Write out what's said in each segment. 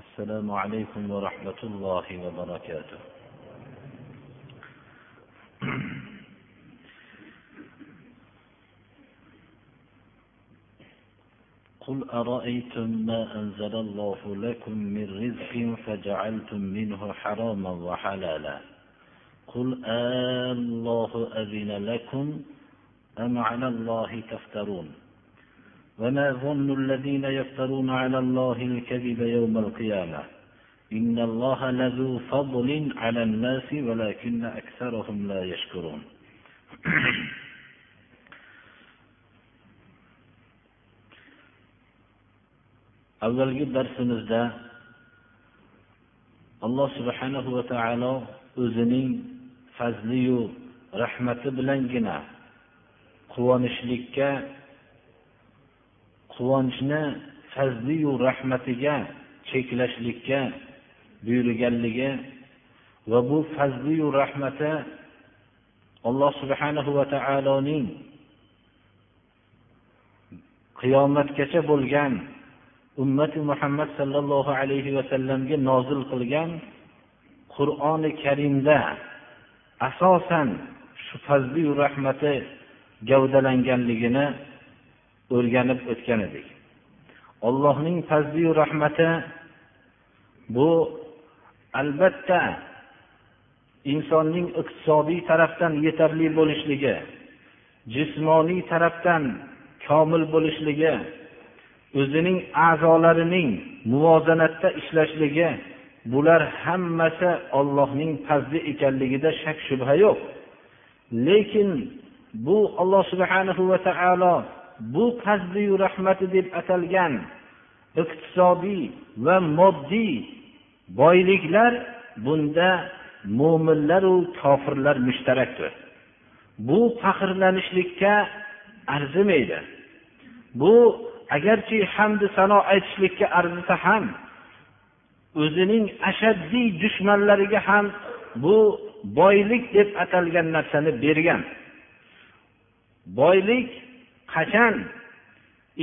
السلام عليكم ورحمة الله وبركاته. قل أرأيتم ما أنزل الله لكم من رزق فجعلتم منه حراما وحلالا. قل آه الله أذن لكم أم على الله تفترون؟ وما ظن الذين يفترون على الله الكذب يوم القيامة إن الله لذو فضل على الناس ولكن أكثرهم لا يشكرون avvalgi darsimizda alloh subhanahu va taolo o'zining fazliyu rahmati bilangina quvonishlikka quvonchni fazliyu rahmatiga cheklashlikka buyurganligi va bu fazliyu rahmati alloh subhanahu va taoloning qiyomatgacha bo'lgan ummati muhammad sollallohu alayhi vasallamga nozil qilgan qur'oni karimda asosan shu fazliyu rahmati gavdalanganligini o'rganib o'tgan edik. Allohning fazliyu rahmati bu albatta insonning iqtisodiy tarafdan yetarli bo'lishligi jismoniy tarafdan komil bo'lishligi o'zining a'zolarining muvozanatda ishlashligi bular hammasi ollohning fazli ekanligida shak shubha yo'q. Lekin bu alloh subhanahu va taolo bu fazliyu rahmati deb atalgan iqtisodiy va moddiy boyliklar bunda mo'minlaru kofirlar mushtarakdir. Bu faxrlanishlikka arzimaydi. Bu agarchi hamdu sano aytishlikka arzisa ham o'zining ashaddiy dushmanlariga ham bu boylik deb atalgan narsani bergan. Boylik qachon?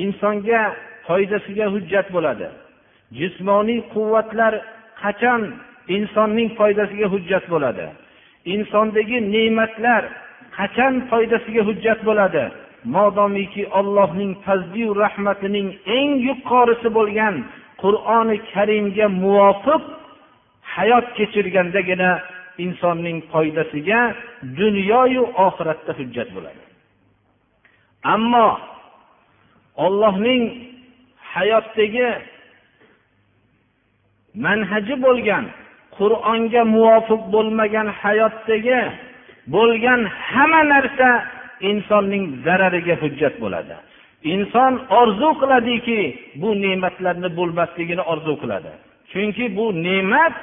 Insonga foydasiga hujjat bo'ladi. Jismoniy quvvatlar qachon insonning foydasiga hujjat bo'ladi? Insondagi ne'matlar qachon foydasiga hujjat bo'ladi? Modomiki ollohning fazliyu rahmatining eng yuqorisi bo'lgan qur'oni karimga muvofiq hayot kechirgandagina insonning foydasiga dunyoyu oxiratda hujjat bo'ladi. Ammo ollohning hayotdagi manhaji bo'lgan qur'onga muvofiq bo'lmagan hayotdagi bo'lgan hamma narsa insonning zarariga hujjat bo'ladi. Inson orzu qiladiki bu ne'matlarni bo'lmasligini orzu qiladi. Chunki bu ne'mat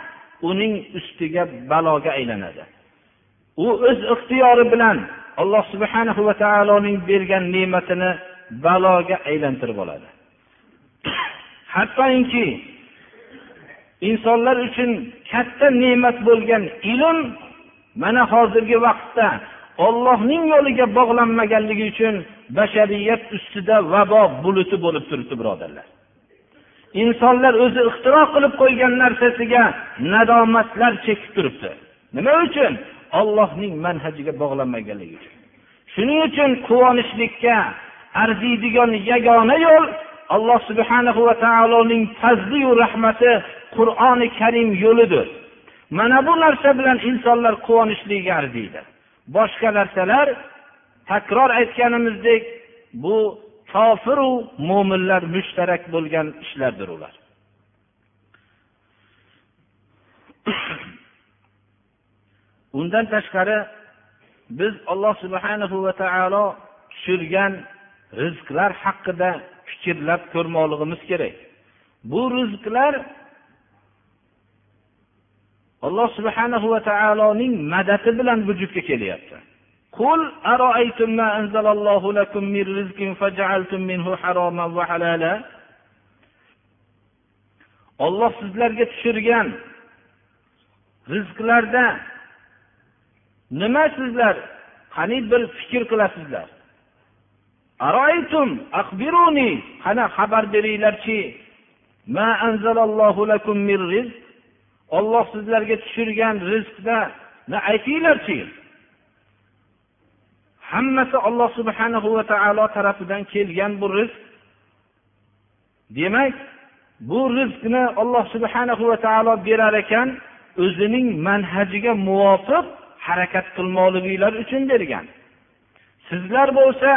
uning ustiga baloga aylanadi. U o'z ixtiyori bilan alloh subhanahu va taoloning bergan ne'matini baloga aylantirib oladi. Hattoki insonlar uchun katta ne'mat bo'lgan ilm mana hozirgi vaqtda ollohning yo'liga bog'lanmaganligi uchun bashariyat ustida vabo buluti bo'lib turibdi birodarlar. Insonlar o'zi ixtiro qilib qo'ygan narsasiga nadomatlar chekib turibdi. Nima uchun? Ollohning manhajiga bog'lanmaganligi uchun. Shuning uchun quvonishlikka arziydigan yagona yo'l alloh subhanahu va taoloning fazliyu rahmati qur'oni karim yo'lidir. Mana bu narsa bilan insonlar quvonishligiga arziydi. Boshqa narsalar takror aytganimizdek bu kofiru mo'minlar mushtarak bo'lgan ishlardir ular. undan tashqari biz alloh subhanahu va taolo tushirgan rizqlar haqida fikrlab ko'rmoqligimiz kerak bu rizqlar alloh subhanahu va taoloning madadi bilan vujudga kelyapti قل أرأيتم ما أنزل الله لكم من رزق فجعلتم منه حراما وحلالا olloh sizlarga tushirgan rizqlarda nima sizlar? Qani bir fikr qilasizlar? Aroytum qani xabar beringlarchi. Olloh sizlarga tushirgan rizqni aytinglarchi. Hammasi olloh subhanahu va taolo tarafidan kelgan bu rizq. Demak bu rizqni olloh subhanahu va taolo berar ekan o'zining manhajiga muvofiq harakat qilmoqliginglar uchun bergan sizlar bo'lsa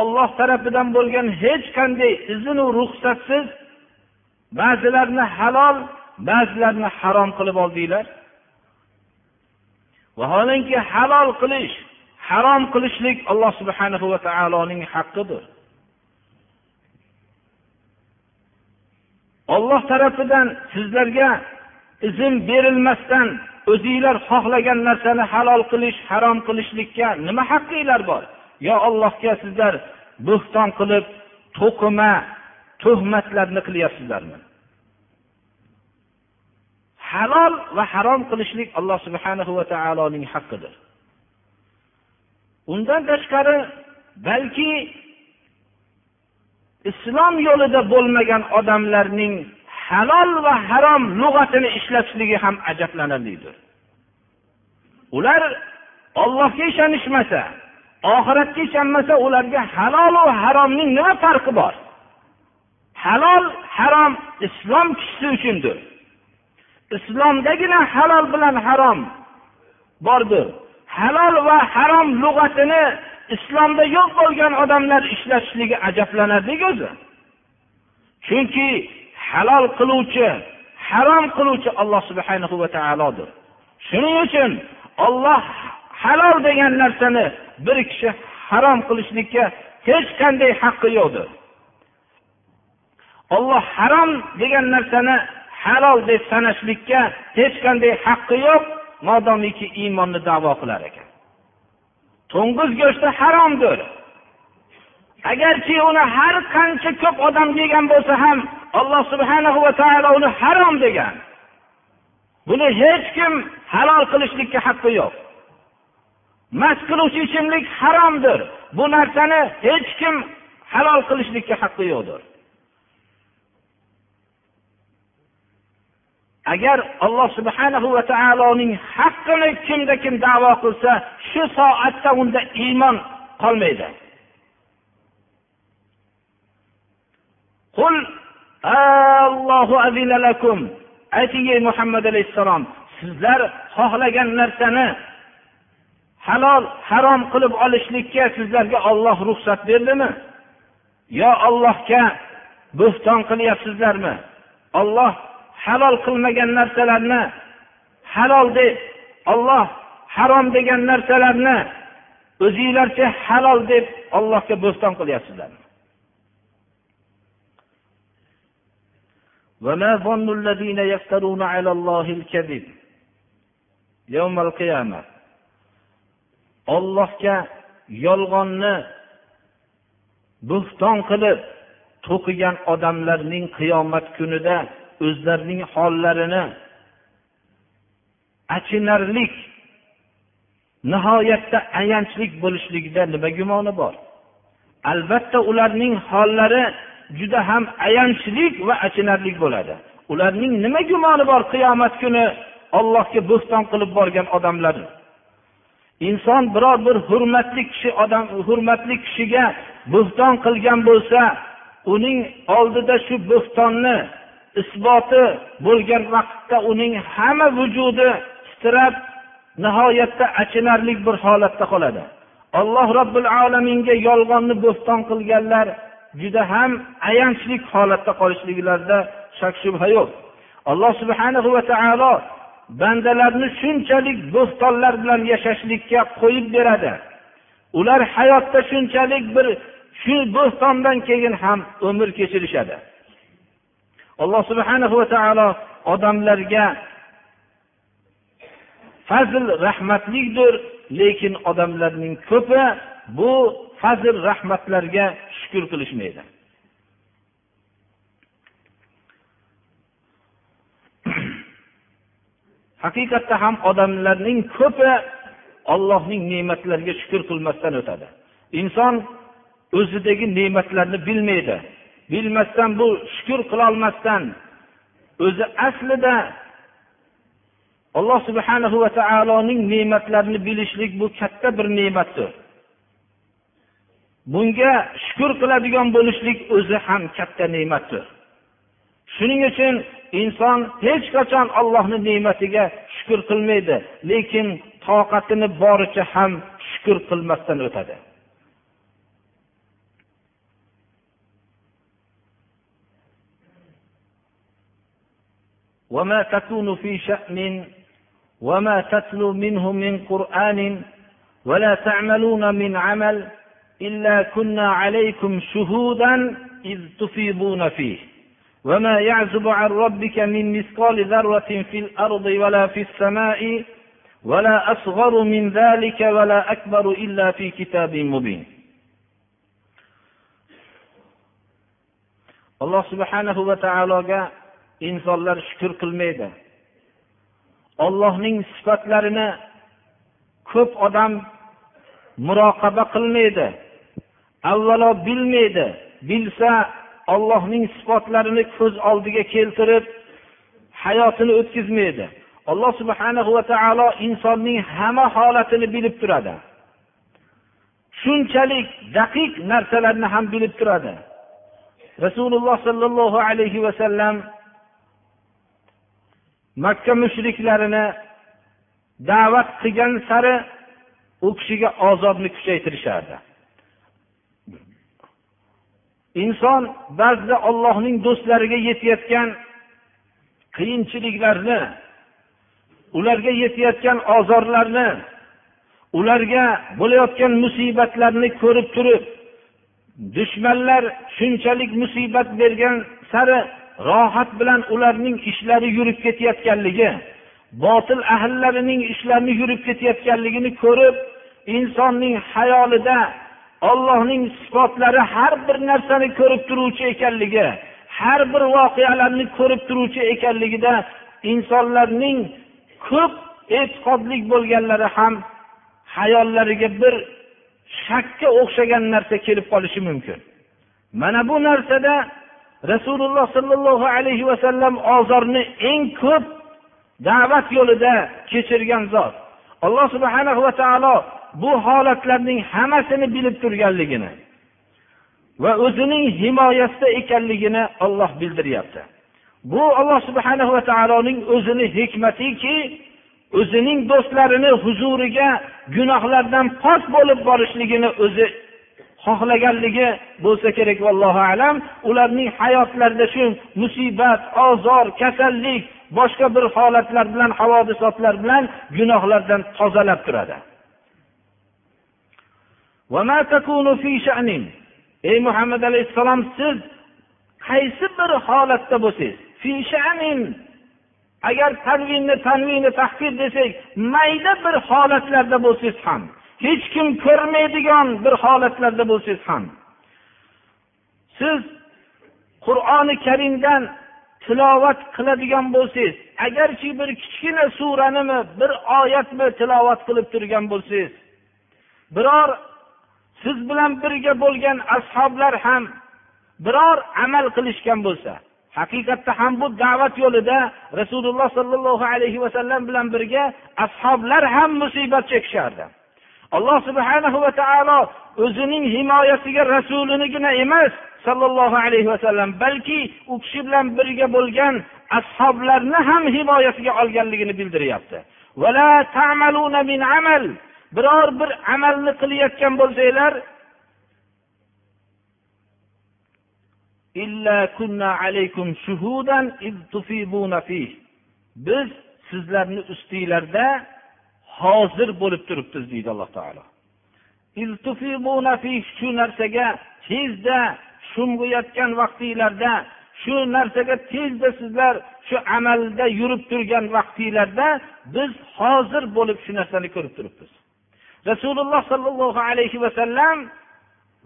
olloh tarafidan bo'lgan hech qanday iznu ruxsatsiz ba'zilarni halol ba'zilarini harom qilib oldinglar. Vaholanki halol qilish harom qilishlik alloh subhanahu va taoloning haqqidir. Olloh tarafidan sizlarga izn berilmasdan o'zinglar xohlagan narsani halol qilish harom qilishlikka nima haqqinglar bor? Yo allohga sizlar bo'xton qilib to'qima tuhmatlarni qilyapsizlarmi? Halol va harom qilishlik alloh subhanahu va taoloning haqqidir. Undan tashqari balki islom yo'lida bo'lmagan odamlarning halol va harom lug'atini ishlatishligi ham ajablanarlidir. Ular ollohga ishonishmasa oxiratga ishonmasa ularga halolu haromning nima farqi bor? Halol harom islom kishisi uchundir. Islomdagina halol bilan harom bordir. Halol va harom lug'atini islomda yo'q bo'lgan odamlar ishlatishligi ajablanarli o'zi. Chunki halol qiluvchi harom qiluvchi alloh subhanahu va taolodir. Shuning uchun olloh halol degan narsani bir kishi harom qilishlikka hech qanday haqqi yo'qdir. Olloh harom degan narsani halol deb sanashlikka hech qanday haqqi yo'q modomiki iymonni davo qilar ekan. To'ng'iz go'shti haromdir. Agarchi uni har qancha ko'p odam yegan bo'lsa ham alloh subhanahu va taolo uni harom degan. Buni hech kim halol qilishlikka haqqi yo'q. Mast qiluvchi ichimlik haromdir. Bu narsani hech kim halol qilishlikka haqqi yo'qdir. Agar alloh subhanahu va taoloning haqqini kimda kim davo qilsa shu soatda unda iymon qolmaydi. Ayting ey muhammad alayhissalom sizlar xohlagan narsani halol harom qilib olishlikka sizlarga olloh ruxsat berdimi? Yo ollohga bo'xton qilyapsizlarmi? Olloh halol qilmagan narsalarni halol deb olloh harom degan narsalarni o'zinglarcha halol deb ollohga bo'ston qilyapsizlarmi? وما ظن الذين يفترون على الله الكذب يوم القيامة ollohga yolg'onni bo'xton qilib to'qigan odamlarning qiyomat kunida o'zlarining hollarini achinarlik nihoyatda ayanchlik bo'lishligida nima gumoni bor albatta ularning hollari juda ham ayanchlik va achinarli bo'ladi. Ularning nima gumoni bor qiyomat kuni ollohga bo'xton qilib borgan odamlar? Inson biror bir hurmatli kishi odam hurmatli kishiga bo'xton qilgan bo'lsa uning oldida shu bo'xtonni isboti bo'lgan vaqtda uning hamma vujudi titrab nihoyatda achinarli bir holatda qoladi. Alloh robbil alaminga yolg'onni bo'xton qilganlar juda ham ayanchli holatda qolishliklarida shak shubha yo'q. Alloh subhanahu va taolo bandalarni shunchalik bo'xtonlar bilan yashashlikka qo'yib beradi. Ular hayotda shunchalik bir shu bo'xtondan keyin ham umr kechirishadi. Alloh subhanahu va taolo odamlarga fazl rahmatlikdir lekin odamlarning ko'pi bu fazl rahmatlarga shukur qilishmaydi. Haqiqatda ham odamlarning ko'pi ollohning ne'matlariga shukur qilmasdan o'tadi. Inson o'zidagi ne'matlarni bilmaydi. Bilmasdan bu shukur qilolmasdan o'zi aslida alloh subhanahu va taoloning ne'matlarini bilishlik bu katta bir ne'matdir. bunga shukur qiladigan bo'lishlik o'zi ham katta ne'matdir shuning uchun inson hech qachon allohni ne'matiga shukur qilmaydi lekin toqatini boricha ham shukur qilmasdan o'tadi وما تكون في شأن وما تتلو منه من قرآن ولا تعملون من عمل إلا كنا عليكم شهودا إذ تفيضون فيه وما يعزب عن ربك من مثقال ذرة في الأرض ولا في السماء ولا أصغر من ذلك ولا أكبر إلا في كتاب مبين alloh subhanahu va taologa insonlar shukur qilmaydi ollohning sifatlarini ko'p odam muroqaba qilmaydi Avvalo bilmaydi bilsa ollohning sifatlarini ko'z oldiga keltirib hayotini o'tkazmaydi. Alloh subhana va taolo insonning hamma holatini bilib turadi. Shunchalik daqiq narsalarni ham bilib turadi. Rasululloh sollallohu alayhi vasallam makka mushriklarini da'vat qilgan sari u kishiga ozobni kuchaytirishardi. Inson ba'zida ollohning do'stlariga yetayotgan qiyinchiliklarni ularga yetayotgan ozorlarni ularga bo'layotgan musibatlarni ko'rib turib dushmanlar shunchalik musibat bergan sari rohat bilan ularning ishlari yurib ketayotganligi botil ahllarining ishlarini yurib ketayotganligini ko'rib insonning hayolida ollohning sifatlari har bir narsani ko'rib turuvchi ekanligi har bir voqealarni ko'rib turuvchi ekanligida insonlarning ko'p e'tiqodli bo'lganlari ham hayollariga bir shakka o'xshagan narsa kelib qolishi mumkin. Mana bu narsada rasululloh sollallohu alayhi vasallam ozorni eng ko'p da'vat yo'lida kechirgan zot. Alloh subhana va taolo bu holatlarning hammasini bilib turganligini va o'zining himoyasida ekanligini olloh bildiryapti. Bu alloh subhana va taoloning o'zini hikmatiki o'zining do'stlarini huzuriga gunohlardan pok bo'lib borishligini o'zi xohlaganligi bo'lsa kerak vallohu alam. Ularning hayotlarida shu musibat ozor kasallik boshqa bir holatlar bilan havodisotlar bilan gunohlardan tozalab turadi. Ey muhammad alayhissalom siz qaysi bir holatda bo'lsangiz agar tanvinni tanvini tahqir desak mayda bir holatlarda bo'lsangiz ham hech kim ko'rmaydigan bir holatlarda bo'lsangiz ham siz qur'oni karimdan tilovat qiladigan bo'lsangiz agarchi bir kichkina suranimi bir oyatmi tilovat qilib turgan bo'lsangiz biror siz bilan birga bo'lgan ashoblar ham biror amal qilishgan bo'lsa haqiqatda ham bu da'vat yo'lida rasululloh sollallohu alayhi vasallam bilan birga ashoblar ham musibat chekishardi alloh subhanahu va taolo o'zining himoyasiga rasulinigina emas sollallohu alayhi vasallam balki u kishi bilan birga bo'lgan ashoblarni ham himoyasiga olganligini bildiryapti. Biror bir amalni qilayotgan bo'lsanglar biz sizlarni ustinglarda hozir bo'lib turibmiz deydi alloh taolo. Shu narsaga tezda sho'ng'iyotgan vaqtinglarda shu narsaga tezda sizlar shu amalda yurib turgan vaqtinglarda biz hozir bo'lib shu narsani ko'rib turibmiz. Rasululloh sollallohu alayhi vasallam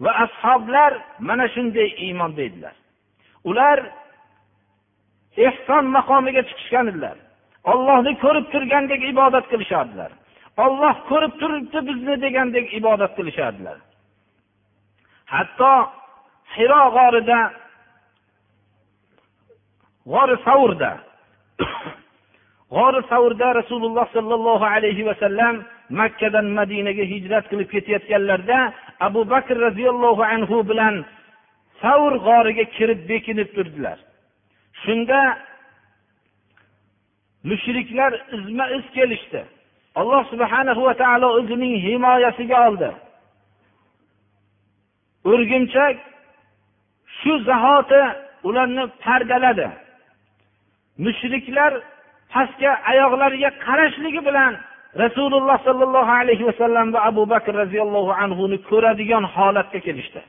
va ashoblar mana shunday iymon edilar ular ehson maqomiga chiqishgan edilar ollohni ko'rib turgandek ibodat qilishardilar. Olloh ko'rib turibdi bizni degandek ibodat qilishardilar. Hatto hiro g'orida g'ori savrda g'ori savrda rasululloh sollallohu alayhi vasallam makkadan madinaga hijrat qilib ketayotganlarida abu bakr roziyallohu anhu bilan savr g'origa kirib bekinib turdilar. Shunda mushriklar izma iz kelishdi. Alloh subhanahu va taolo o'zining himoyasiga oldi. O'rgimchak shu zahoti ularni pardaladi. Mushriklar pastga oyoqlariga qarashligi bilan rasululloh sollallohu alayhi vasallam va abu bakr roziyallohu anhuni ko'radigan holatga kelishdi.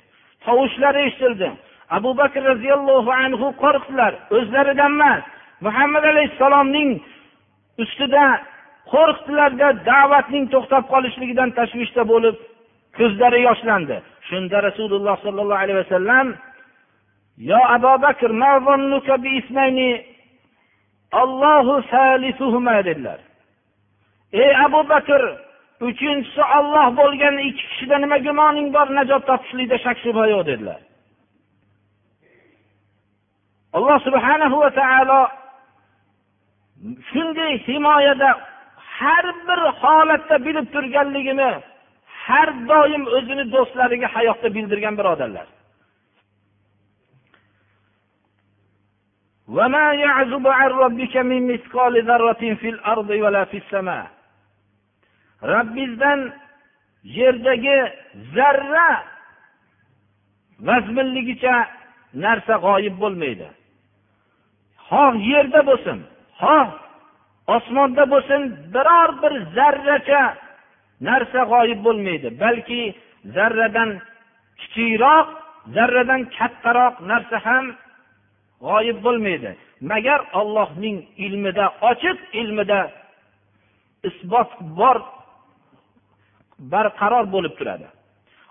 Tovushlari eshitildi. Abu bakr roziyallohu anhu qo'rqdilar. O'zlaridan emas muhammad alayhissalomning ustida qo'rqdilarda da'vatning to'xtab qolishligidan tashvishda bo'lib ko'zlari yoshlandi. Shunda rasululloh sollallohu alayhi vasallam yo abu bakr allohu dedilar. ey abu bakr uchinchisi olloh bo'lgan ikki kishida nima gumoning bor najot topishlikda shak shubha yo'q dedilar alloh subhanahu va taolo shunday himoyada har bir holatda bilib turganligini har doim o'zini do'stlariga hayotda bildirgan birodarlar وما يعزب عن ربك من مثقال ذرة في الأرض ولا في السماء robbingizdan yerdagi zarra vazminligicha narsa g'oyib bo'lmaydi. Xoh yerda bo'lsin xoh osmonda bo'lsin biror bir zarracha narsa g'oyib bo'lmaydi balki zarradan kichikroq zarradan kattaroq narsa ham g'oyib bo'lmaydi. Magar ollohning ilmida ochiq ilmida isbot bor barqaror bo'lib turadi.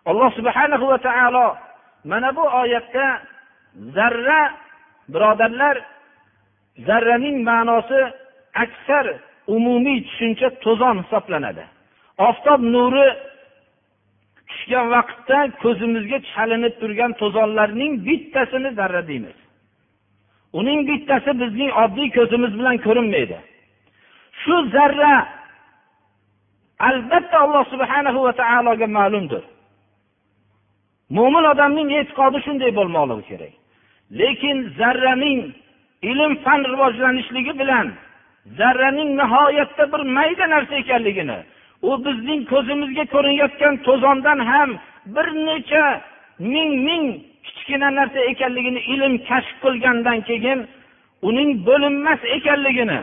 Alloh subhanahu va taolo mana bu oyatda zarra birodarlar zarraning ma'nosi aksar umumiy tushuncha to'zon hisoblanadi. Oftob nuri tushgan vaqtda ko'zimizga chalinib turgan to'zonlarning bittasini zarra deymiz. Uning bittasi bizning oddiy ko'zimiz bilan ko'rinmaydi. Shu zarra albatta alloh subhanahu va taologa ma'lumdir. Mo'min odamning e'tiqodi shunday bo'lmoqligi kerak. Lekin zarraning ilm fan rivojlanishligi bilan zarraning nihoyatda bir mayda narsa ekanligini u bizning ko'zimizga ko'rinayotgan to'zondan ham bir necha ming ming kichkina narsa ekanligini ilm kashf qilgandan keyin uning bo'linmas ekanligini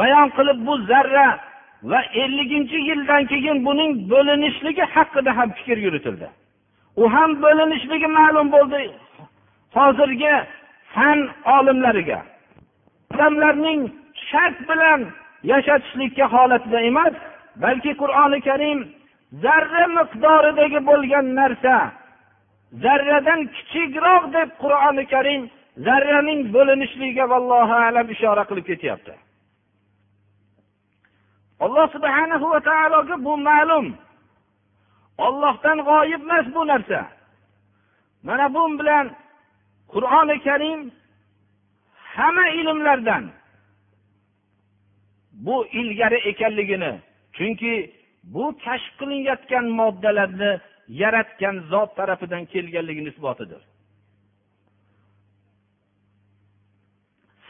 bayon qilib bu zarra va elliginchi yildan keyin buning bo'linishligi haqida ham fikr yuritildi. U ham bo'linishligi ma'lum bo'ldi hozirgi fan olimlariga. Odamlarning shart bilan yashatishlikka holatida emas balki qur'oni karim zarra miqdoridagi bo'lgan narsa zarradan kichikroq deb qur'oni karim zarraning bo'linishligiga vallohu alam ishora qilib ketyapti. alloh subhanahu va taologa bu ma'lum ollohdan g'oyib emas bu narsa mana bu bilan qur'oni karim hamma ilmlardan bu ilgari ekanligini chunki bu kashf qilinayotgan moddalarni yaratgan zot tarafidan kelganligini isbotidir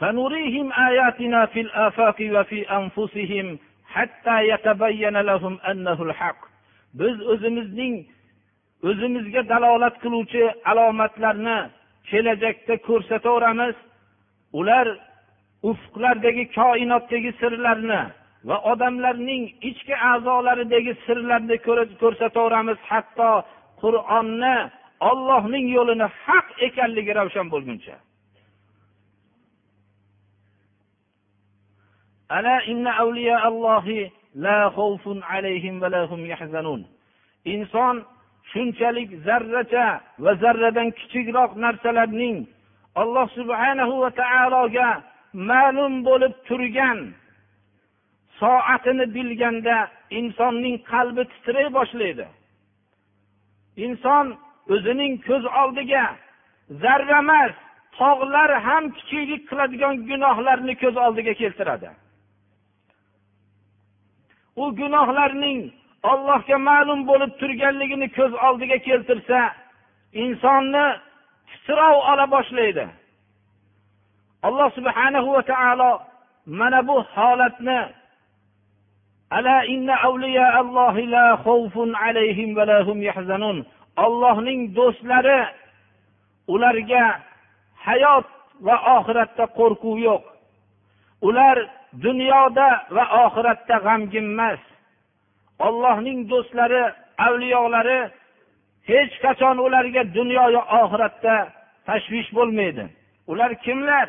سنريهم آياتنا في الآفاق وفي أنفسهم biz o'zimizning o'zimizga dalolat qiluvchi alomatlarni kelajakda ko'rsataveramiz. Ular ufqlardagi koinotdagi sirlarni va odamlarning ichki a'zolaridagi sirlarni ko'rsataveramiz. Hatto qur'onni ollohning yo'lini haq ekanligi ravshan bo'lguncha. ألا إن أولياء الله لا خوف عليهم ولا هم يحزنون. إنسان shunchalik zarracha va zarradan kichikroq narsalarning alloh subhanahu va taologa ma'lum bo'lib turgan soatini bilganda insonning qalbi titray boshlaydi. Inson o'zining ko'z oldiga zarra emas tog'lar ham kichiklik qiladigan gunohlarni ko'z oldiga keltiradi. U gunohlarning ollohga ma'lum bo'lib turganligini ko'z oldiga keltirsa insonni titrov ola boshlaydi. Alloh subhanahu va taolo mana bu holatni ollohning do'stlari ularga hayot va oxiratda qo'rquv yo'q. Ular dunyoda va oxiratda g'amginmas ollohning do'stlari avliyolari hech qachon ularga dunyoyu oxiratda tashvish bo'lmaydi. Ular kimlar?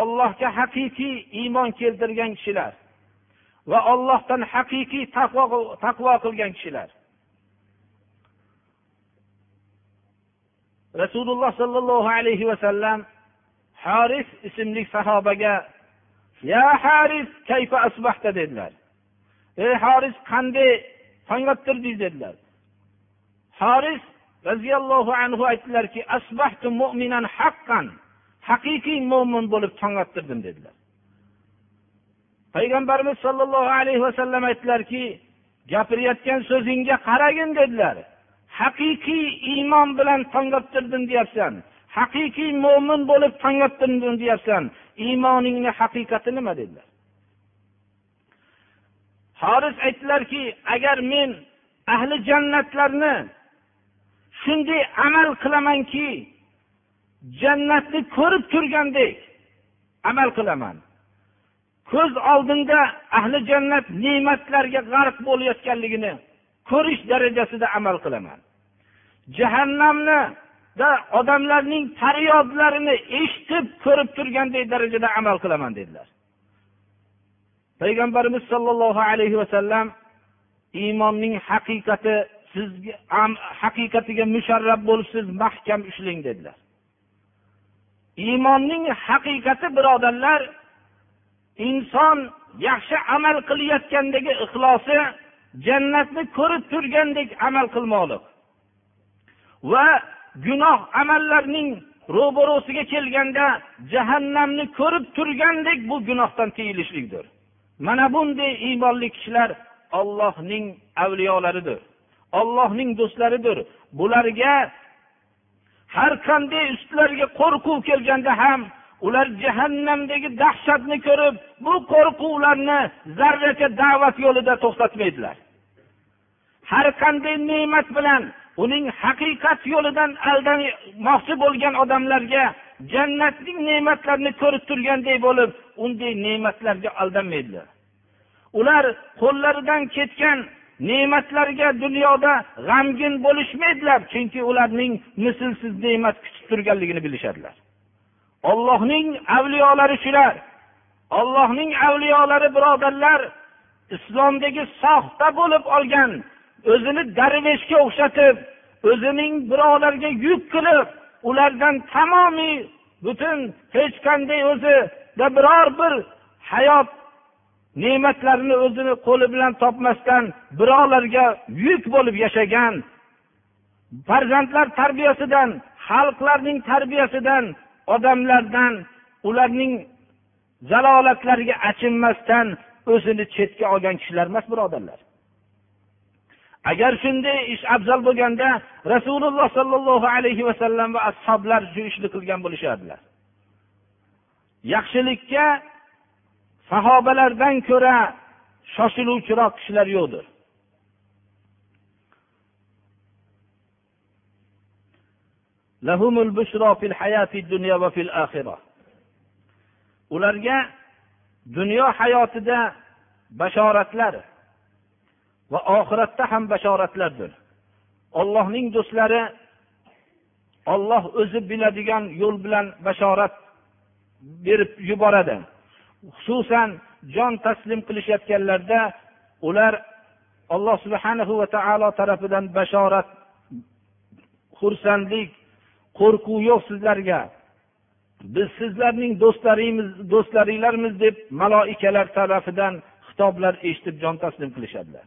Ollohga haqiqiy iymon keltirgan kishilar va ollohdan haqiqiy taqvo taqvo qilgan kishilar. Rasululloh sollallohu alayhi vasallam haris ismli sahobaga ya haris kayfa asbahta? dedilar. Ey haris qanday tong ottirdingiz dedilar. Haris roziyallohu anhu aytdilarki asbahtu mu'minan haqqan haqiqiy mo'min bo'lib tong ottirdim dedilar. Payg'ambarimiz sollallohu alayhi vasallam aytdilarki gapirayotgan so'zingga qaragin dedilar. Haqiqiy iymon bilan tong ottirdim deyapsan. Haqiqiy mo'min bo'lib tong deyapsan iymoningni haqiqati nima dedilar? Horis aytdilarki agar men ahli jannatlarni shunday amal qilamanki jannatni ko'rib turgandek amal qilaman. Ko'z oldimda ahli jannat ne'matlarga g'arq bo'layotganligini ko'rish darajasida amal qilaman. Jahannamni odamlarning faryodlarini eshitib ko'rib turgandek darajada amal qilaman dedilar. Payg'ambarimiz sollallohu alayhi vasallam iymonning haqiqati sizga haqiqatiga musharrab bo'libsiz mahkam ushlang dedilar. Iymonning haqiqati birodarlar inson yaxshi amal qilayotgandagi ixlosi jannatni ko'rib turgandek amal qilmoqlik va gunoh amallarning ro'barosiga kelganda jahannamni ko'rib turgandek bu gunohdan tiyilishlikdir. Mana bunday iymonli kishilar ollohning avliyolaridir ollohning do'stlaridir. Bularga har qanday ustlariga qo'rquv kelganda ham ular jahannamdagi dahshatni ko'rib bu qo'rquvlarni zarracha da'vat yo'lida to'xtatmaydilar. Har qanday ne'mat bilan uning haqiqat yo'lidan aldanmoqchi bo'lgan odamlarga jannatning ne'matlarini ko'rib turganday bo'lib unday ne'matlarga aldanmaydilar. Ular qo'llaridan ketgan ne'matlarga dunyoda g'amgin bo'lishmaydilar chunki ularning mislsiz ne'mat kutib turganligini bilishadilar. Ollohning avliyolari shular. Ollohning avliyolari birodarlar islomdagi soxta bo'lib olgan o'zini darveshga o'xshatib o'zining birovlarga yuk qilib ulardan tamomiy butun hech qanday o'zida biror bir hayot ne'matlarini o'zini qo'li bilan topmasdan birovlarga yuk bo'lib yashagan farzandlar tarbiyasidan xalqlarning tarbiyasidan odamlardan ularning zalolatlariga achinmasdan o'zini chetga olgan kishilar emas birodarlar. Agar shunday ish afzal bo'lganda rasululloh sollallohu alayhi vasallam va ashoblar shu ishni qilgan bo'lishardilar. Yaxshilikka sahobalardan ko'ra shoshiluvchiroq kishilar yo'qdir. Ularga dunyo hayotida bashoratlar va oxiratda ham bashoratlardir. Ollohning do'stlari olloh o'zi biladigan yo'l bilan bashorat berib yuboradi. Xususan jon taslim qilishayotganlarda ular alloh subhanahu va taolo tarafidan bashorat xursandlik qo'rquv yo'q sizlarga. Biz sizlarning do'stlarimiz do'stlaringlarmiz deb maloikalar tarafidan xitoblar eshitib jon taslim qilishadilar.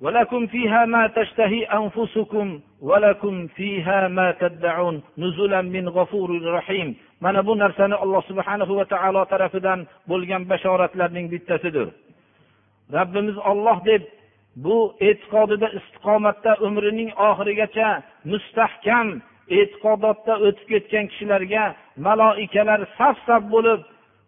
ولكم فيها ما تشتهي أنفسكم ولكم فيها ما تدعون نزلا من غفور رحيم mana bu narsani alloh subhanahu va taolo tarafidan bo'lgan bashoratlarning bittasidir rabbimiz olloh deb bu e'tiqodida istiqomatda umrining oxirigacha mustahkam e'tiqodotda o'tib ketgan kishilarga maloikalar saf saf bo'lib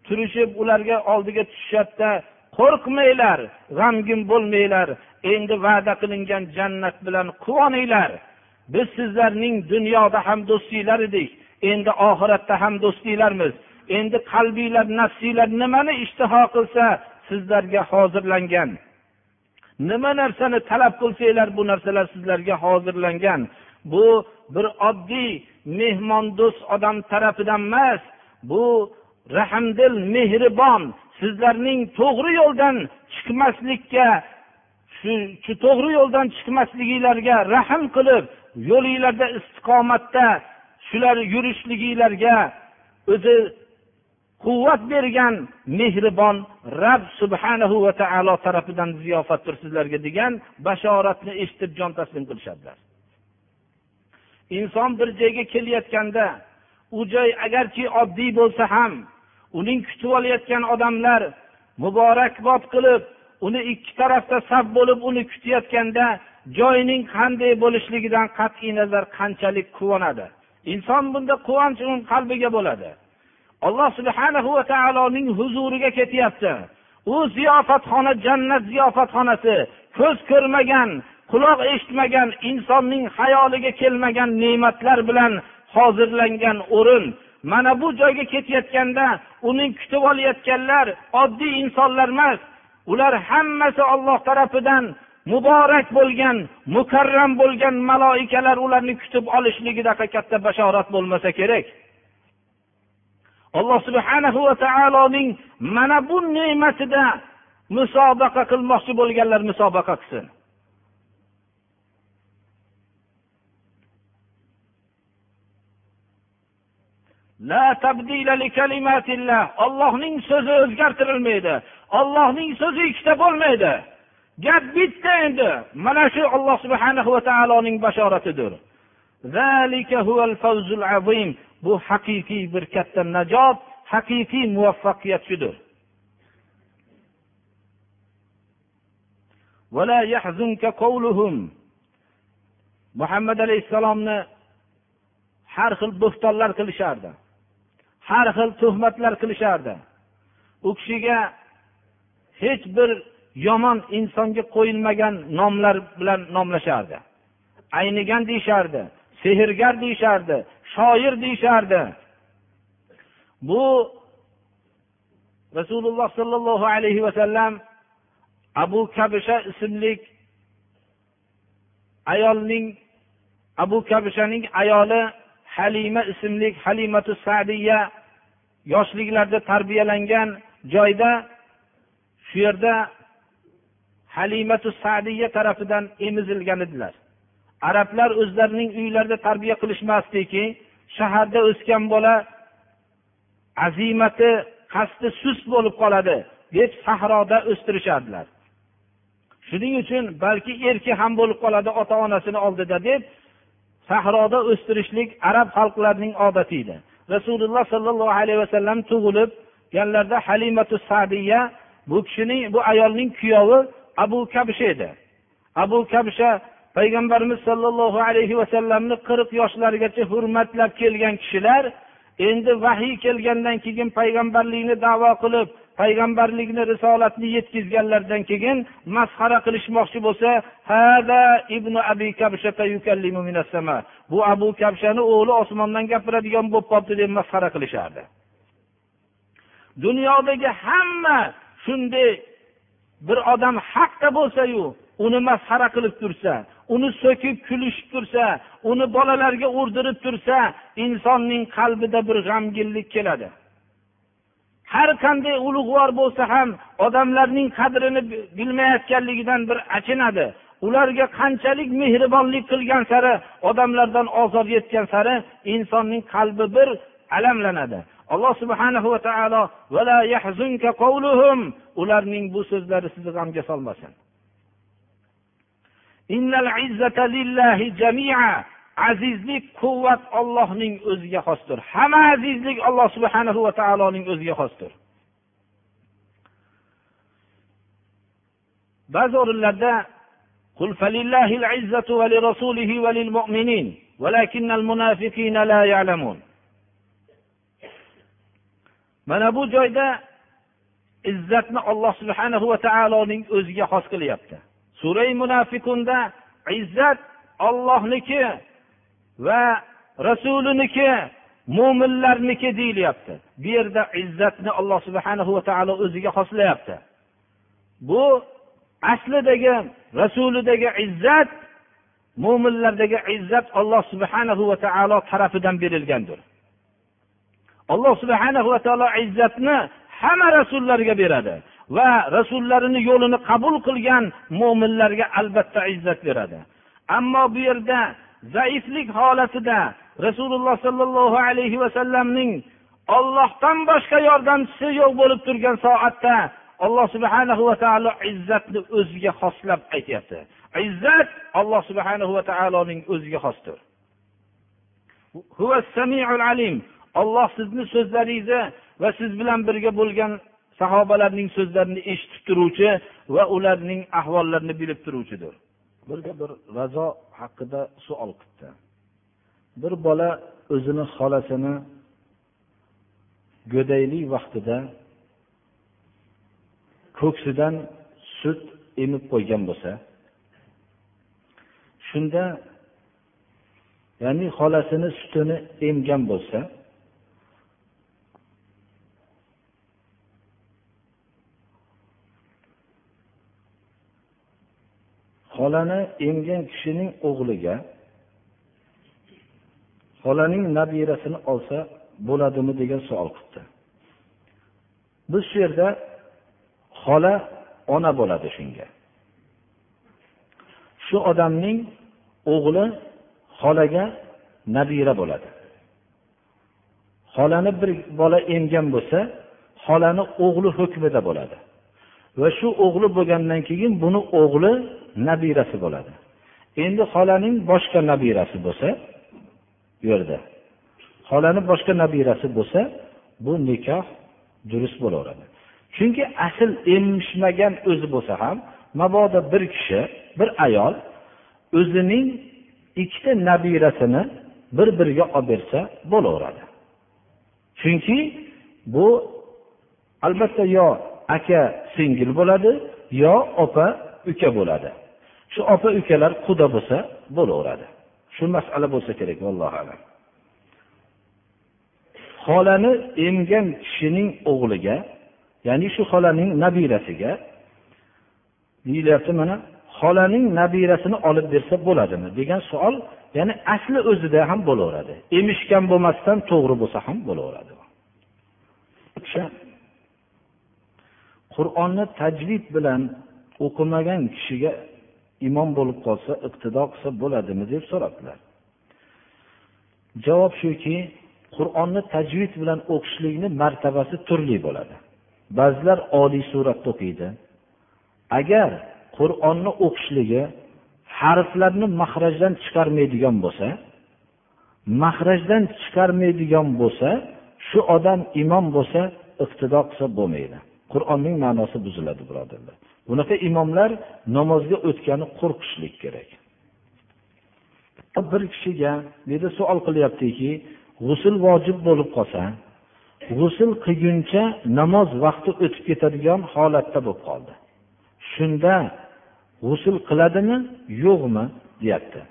turishib ularga oldiga tushishadida qo'rqmanglar g'amgin bo'lmanglar endi va'da qilingan jannat bilan quvoninglar. Biz sizlarning dunyoda ham do'stinglar edik endi oxiratda ham do'stinglarmiz. Endi qalbinglar nafsinglar nimani ishtiho qilsa sizlarga hozirlangan. Nima narsani talab qilsanglar bu narsalar sizlarga hozirlangan. Bu bir oddiy mehmondo'st odam tarafidan emas bu rahmdil mehribon sizlarning to'g'ri yo'ldan chiqmaslikka shu to'g'ri yo'ldan chiqmasliginglarga rahm qilib yo'linglarda istiqomatda shular yurishliginglarga o'zi quvvat bergan mehribon rab subhanahu va taolo tarafidan ziyofatdir sizlarga degan bashoratni eshitib jon taslim qilishadilar. Inson bir joyga kelayotganda u joy agarki oddiy bo'lsa ham uning kutib olayotgan odamlar muborakbod qilib uni ikki tarafda saf bo'lib uni kutayotganda joyining qanday bo'lishligidan qat'iy nazar qanchalik quvonadi. Inson bunda quvonch uni qalbiga bo'ladi. Alloh subhana va taoloning huzuriga ketyapti. U ziyofatxona jannat ziyofatxonasi ko'z ko'rmagan quloq eshitmagan insonning hayoliga kelmagan ne'matlar bilan hozirlangan o'rin mana bu joyga ketayotganda uning kutib olayotganlar oddiy insonlar emas. Ular hammasi olloh tarafidan muborak bo'lgan mukarram bo'lgan maloikalar ularni kutib olishligidaqa katta bashorat bo'lmasa kerak. Alloh subhanahu va taoloning mana bu ne'matida musobaqa qilmoqchi bo'lganlar musobaqa qilsin. Ollohning so'zi o'zgartirilmaydi. Ollohning so'zi ikkita bo'lmaydi. Gap bitta endi. Mana shu olloh subhana va taoloning bashoratidir. Bu haqiqiy bir katta najot haqiqiy muvaffaqiyat shudir muhammad alayhissalomni har xil bo'xtonlar qilishardi. Har xil tuhmatlar qilishardi. U kishiga hech bir yomon insonga qo'yilmagan nomlar bilan nomlashardi. Aynigan deyishardi sehrgar deyishardi shoir deyishardi. Bu rasululloh sollallohu alayhi vasallam abu kabisha ismli ayolning abu kabishaning ayoli halima ismli halimatu sadiya yoshliklarida tarbiyalangan joyda shu yerda halimatu sadiya tarafidan emizilgan edilar. Arablar o'zlarining uylarida tarbiya qilishmasdiki shaharda o'sgan bola azimati qasdi sust bo'lib qoladi deb sahroda o'stirishardilar. Shuning uchun balki erki ham bo'lib qoladi ota onasini oldida deb sahroda o'stirishlik arab xalqlarining odati edi. Rasululloh sollallohu alayhi vasallam tug'ilibganlarda halimatu sadiya bu kishining bu ayolning kuyovi abu kabsha edi. Abu kabsha payg'ambarimiz sollallohu alayhi vasallamni qirq yoshlarigacha hurmatlab kelgan kishilar endi vahiy kelgandan keyin payg'ambarlikni davo qilib payg'ambarlikni risolatni yetkazganlaridan keyin masxara qilishmoqchi bo'lsa ibn abi bu abu kabshani o'g'li osmondan gapiradigan bo'lib qolibdi deb masxara qilishardi. Dunyodagi hamma shunday bir odam haqda bo'lsayu uni masxara qilib tursa uni so'kib kulishib tursa uni bolalarga urdirib tursa insonning qalbida bir g'amginlik keladi. Har qanday ulug'vor bo'lsa ham odamlarning qadrini bilmayotganligidan bir achinadi. Ularga qanchalik mehribonlik qilgan sari odamlardan ozor yetgan sari insonning qalbi bir alamlanadi. Alloh subhanahu va taolo ularning bu so'zlari sizni g'amga solmasin. azizlik quvvat ollohning o'ziga xosdir hamma azizlik alloh subhanahu va taoloning o'ziga xosdir ba'zi o'rinlarda قل فلله العزة ولرسوله وللمؤمنين ولكن المنافقين لا يعلمون mana bu joyda izzatni alloh subhanahu va taoloning o'ziga xos qilyapti surai munafiqunda izzat ollohniki va rasuliniki mo'minlarniki deyilyapti. Bu yerda izzatni alloh subhanahu va taolo o'ziga xoslayapti. Bu aslidagi rasulidagi izzat mo'minlardagi izzat alloh subhanahu va taolo tarafidan berilgandir. Alloh subhanahu va taolo izzatni hamma rasullarga beradi va rasullarini yo'lini qabul qilgan mo'minlarga albatta izzat beradi. Ammo bu yerda zaiflik holatida rasululloh sollallohu alayhi vasallamning ollohdan boshqa yordamchisi yo'q bo'lib turgan soatda alloh subhanahu va taolo izzatni o'ziga xoslab aytyapti. Izzat alloh subhanahu va taoloning o'ziga xosdir. Olloh sizni so'zlaringizni va siz bilan birga bo'lgan sahobalarning so'zlarini eshitib turuvchi va ularning ahvollarini bilib turuvchidir. Birga bir razo haqida savol qildi bir bola o'zini xolasini go'daylik vaqtida ko'ksidan sut emib qo'ygan bo'lsa shunda ya'ni xolasini sutini emgan bo'lsa xolani emgan kishining o'g'liga xolaning nabirasini olsa bo'ladimi degan savol qilibdi. Biz shu yerda xola ona bo'ladi shunga. Shu odamning o'g'li xolaga nabira bo'ladi. Xolani bir bola emgan bo'lsa xolani o'g'li hukmida bo'ladi. Va shu o'g'li bo'lgandan keyin buni o'g'li nabirasi bo'ladi. Endi xolaning boshqa nabirasi bo'lsa bu yerda xolani boshqa nabirasi bo'lsa bu nikoh durust bo'laveradi. Chunki asl emishmagan o'zi bo'lsa ham mabodo bir kishi bir ayol o'zining ikkita nabirasini bir biriga olib bersa bo'laveradi. Chunki bu albatta yo aka singil bo'ladi yo opa uka bo'ladi. Shu opa ukalar quda bo'lsa bo'laveradi. Shu masala bo'lsa kerak vallohu alam. Xolani emgan kishining o'g'liga ya'ni shu xolaning nabirasiga deyilyapti mana xolaning nabirasini olib bersa bo'ladimi degan savol ya'ni asli o'zida ham bo'laveradi. Emishgan bo'lmasdan to'g'ri bo'lsa ham bo'laveradi. Qur'onni tajvid bilan o'qimagan kishiga imom bo'lib qolsa iqtido qilsa bo'ladimi deb so'rabdilar. Javob shuki qur'onni tajvid bilan o'qishlikni martabasi turli bo'ladi. Ba'zilar oliy suratda o'qiydi. Agar qur'onni o'qishligi harflarni mahrajdan chiqarmaydigan bo'lsa mahrajdan chiqarmaydigan bo'lsa shu odam imom bo'lsa iqtido qilsa bo'lmaydi. Qur'onning ma'nosi buziladi birodarlar. Bunaqa imomlar namozga o'tgani qo'rqishlik kerak. Bir kishiga bu savol qilyaptiki g'usul vojib bo'lib qolsa g'usul qilguncha namoz vaqti o'tib ketadigan holatda bo'lib qoldi. Shunda g'usul qiladimi yo'qmi deyapti.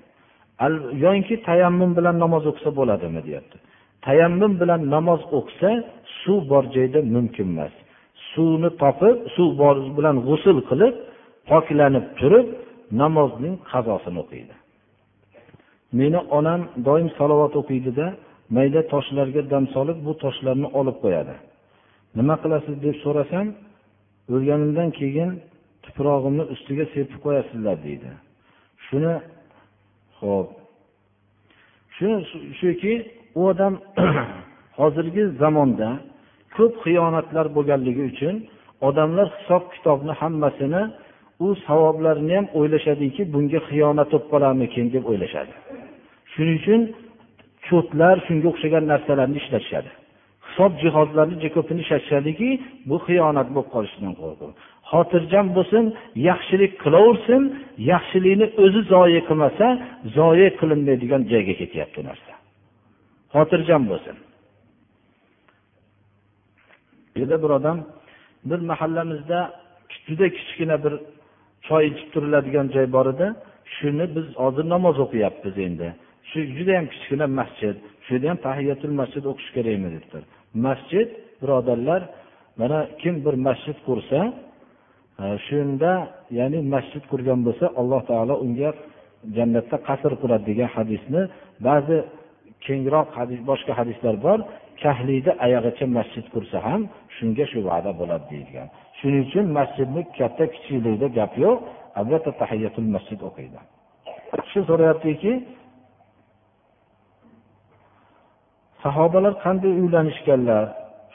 Yoinki tayammum bilan namoz o'qisa bo'ladimi deyapti. Tayammum bilan namoz o'qisa suv bor joyda mumkin emas. Suvni topib suv bor bilan g'usul qilib poklanib turib namozning qazosini o'qiydi. Meni onam doim salovat o'qiydida mayda toshlarga dam solib bu toshlarni olib qo'yadi. Nima qilasiz deb so'rasam o'lganimdan keyin tuprog'imni ustiga sepib qo'yasizlar deydi. Shuni ho'p shuni shuki u odam hozirgi zamonda ko'p xiyonatlar bo'lganligi uchun odamlar hisob kitobni hammasini u savoblarini ham o'ylashadiki bunga xiyonat bo'lib qolarmikin deb o'ylashadi. Shuning uchun cho'tlar shunga o'xshagan narsalarni ishlatishadi hisob jihozlarini juda ko'pini ishlatishadiki bu xiyonat bo'lib qolishidan qo'rqib xotirjam bo'lsin yaxshilik qilaversin yaxshilikni o'zi zoyi qilmasa zoyi qilinmaydigan joyga ketyapti narsa. Xotirjam bo'lsin. Yerda bir odam bir mahallamizda juda kichkina bir choy ichib turiladigan joy bor edi. Shuni biz hozir namoz o'qiyapmiz endi. Shu judayam kichkina masjid shu yerda ham tahiyatul masjid o'qish kerakmi debdi masjid birodarlar mana kim bir masjid qursa e, shunda ya'ni masjid qurgan bo'lsa alloh taolo unga jannatda qasr quradi degan hadisni ba'zi kengroq hadis boshqa hadislar bor. Kahliyni oyog'icha masjid qursa ham shunga shu va'da bo'ladi deyilgan. Shuning uchun masjidni katta kichikligida gap yo'q albatta tahiyatul masjid o'qiydi. Shu so'rayaptiki sahobalar qanday uylanishganlar?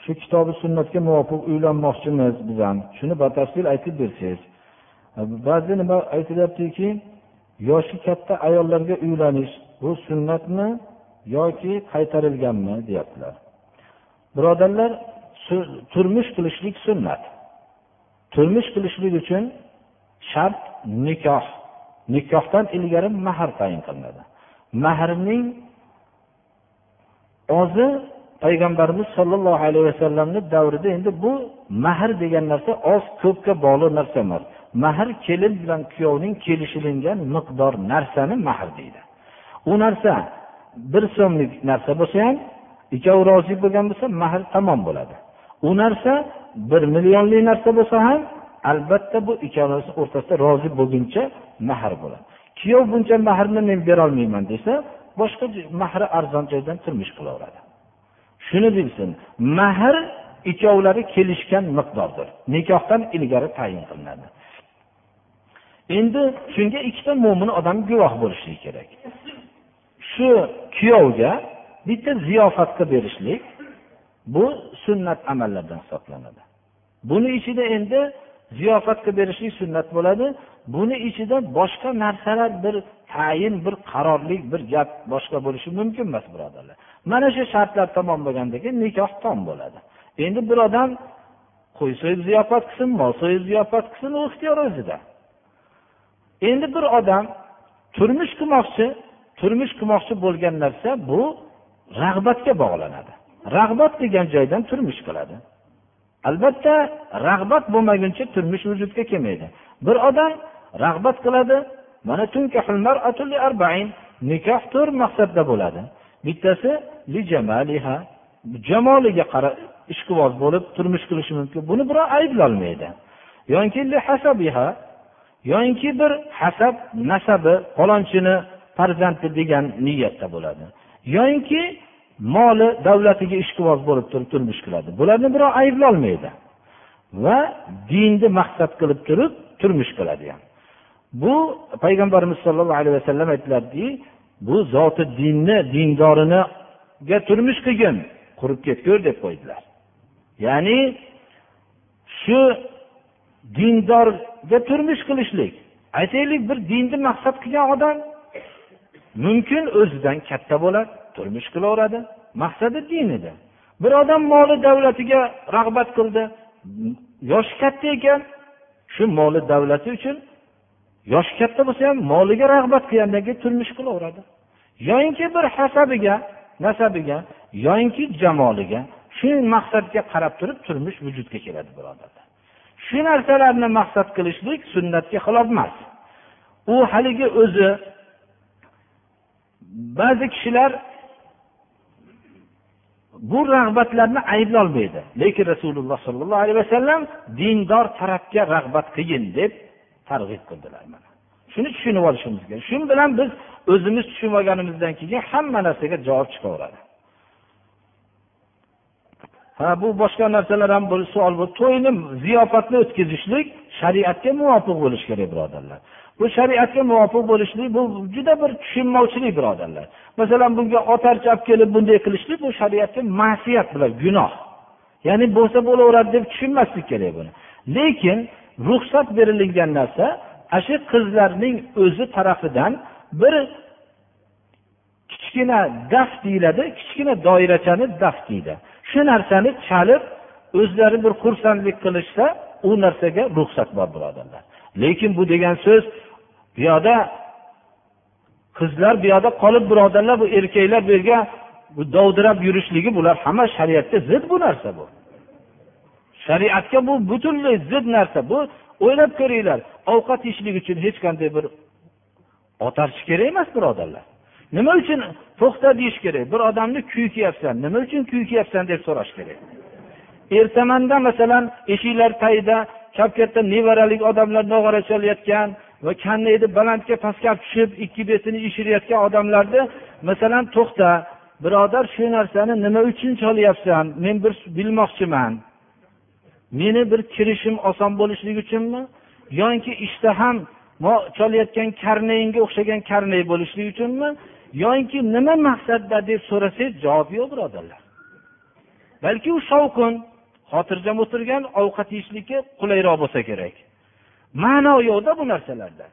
Shu kitobi sunnatga muvofiq uylanmoqchimiz biz ham shuni batafsil aytib bersangiz. Ba'zi nima aytilyaptiki yoshi katta ayollarga uylanish bu sunnatmi yoki qaytarilganmi deyaptilar. Birodarlar turmush qilishlik sunnat. Turmush qilishlik uchun shart nikoh. Nikohdan ilgari mahr tayin qilinadi. Mahrning ozi payg'ambarimiz sollallohu alayhi vasallamni davrida endi bu mahr degan narsa oz ko'pga bog'liq narsa emas. Mahr kelin bilan kuyovning kelishilingan miqdor narsani mahr deydi. U narsa bir so'mlik narsa bo'lsa ham ikkovi rozi bo'lgan bo'lsa mahr tamom bo'ladi. U narsa bir millionlik narsa bo'lsa ham albatta bu ikkalasi o'rtasida rozi bo'lguncha mahr bo'ladi. Kuyov buncha mahrni men berolmayman desa boshqa mahri arzon joydan turmush qilaveradi. Shuni bilsin mahr ikkovlari kelishgan miqdordir. Nikohdan ilgari tayin qilinadi. Endi shunga ikkita mo'min odam guvoh bo'lishligi kerak. Shu kuyovga bitta ziyofatga berishlik bu sunnat amallardan hisoblanadi. Buni ichida endi ziyofatga qilib berishlik sunnat bo'ladi. Buni ichida boshqa narsalar bir tayin bir qarorlik bir gap boshqa bo'lishi mumkin emas birodarlar. Mana shu shartlar tamom bo'lgandan keyin nikoh tom bo'ladi. Endi bir odam qo'y so'yib ziyofat qilsin mol so'yib ziyofat qilsin u ixtiyor o'zida. Endi bir odam turmush qilmoqchi turmush qilmoqchi bo'lgan narsa bu rag'batga bog'lanadi. Rag'bat degan joydan turmush qiladi. Albatta rag'bat bo'lmaguncha turmush vujudga kelmaydi. Bir odam rag'bat qiladi mana nikoh to'rt maqsadda bo'ladi. Bittasi jamoliga qarab ishqiboz bo'lib turmush qilishi mumkin. Buni birov ayblolmaydi. Yoki yoki bir hasab nasabi falonchini farzandi degan niyatda bo'ladi. Yoyinki moli davlatiga ishqiboz bo'lib turib turmush qiladi. Bularni birov ayblolmaydi va dinni maqsad qilib turib turmush qiladi ham. Bu payg'ambarimiz sollallohu alayhi vasallam aytdilarki bu zoti dinni dindoriniga turmush qilgin qurib ketgur deb qo'ydilar. Ya'ni shu dindorga turmush qilishlik aytaylik bir dinni maqsad qilgan odam mumkin o'zidan katta bo'ladi. Turmush qilaveradi maqsadi din edi. Bir odam moli davlatiga rag'bat qildi yoshi katta ekan shu moli davlati uchun yoshi katta bo'lsa ham moliga rag'bat qilgandan keyin turmush qilaveradi. Yoyinki bir hasabiga nasabiga yoyinki jamoliga shu maqsadga qarab turib turmush vujudga keladi birodarlar. Shu narsalarni maqsad qilishlik sunnatga xilof emas. U haligi o'zi ba'zi kishilar bu rag'batlarni ayblolmaydi. Lekin rasululloh sollallohu alayhi vasallam dindor tarafga rag'bat qilgin deb targ'ib qildilar mana. Shuni tushunib olishimiz kerak. Shu bilan biz o'zimiz tushunib olganimizdan keyin hamma narsaga javob chiqaveradi. Ha bu boshqa narsalar ham bir savol bu to'yni ziyofatni o'tkazishlik shariatga muvofiq bo'lishi kerak birodarlar. Bu shariatga muvofiq bo'lishlik bu juda bir tushunmovchilik birodarlar. Masalan bunga otarcha olib kelib bunday qilishlik bu shariatga ma'siyat bilan gunoh. Ya'ni bo'lsa bo'laveradi deb tushunmaslik kerak buni. Lekin ruxsat berilgan narsa ana shu qizlarning o'zi tarafidan bir kichkina daf deyiladi kichkina doirachani daf deydi. Shu narsani chalib o'zlari bir xursandlik qilishsa u narsaga ruxsat bor birodarlar. Lekin bu degan so'z buyoqda qizlar bu yoqda qolib birodarlar bu erkaklar bu yerga dovdirab yurishligi bular hamma shariatga zid bu narsa bu. Shariatga bu butunlay zid narsa bu. O'ylab ko'ringlar ovqat yeyishlik uchun hech qanday bir otarchi kerak emas birodarlar. Nima uchun to'xta deyish kerak? Bir odamni kuykyapsan nima uchun kuykyapsan deb so'rash kerak. Ertamanda masalan eshiklar tagida chap katta nevaralik odamlar nog'ora chalayotgan va kannayni balandga pastga tushib ikki betini ishirayotgan odamlarni masalan to'xta birodar shu narsani nima uchun cholyapsan men bir bilmoqchiman. Meni bir kirishim oson bo'lishligi uchunmi? Yoki ishtaham cholayotgan karnayinga o'xshagan karnay bo'lishligi uchunmi? Yoki nima maqsadda deb so'rasangiz javob yo'q birodarlar. Balki u shovqin xotirjam o'tirgan ovqat yeyishlikka qulayroq bo'lsa kerak. Ma'no yo'qda bu narsalarda.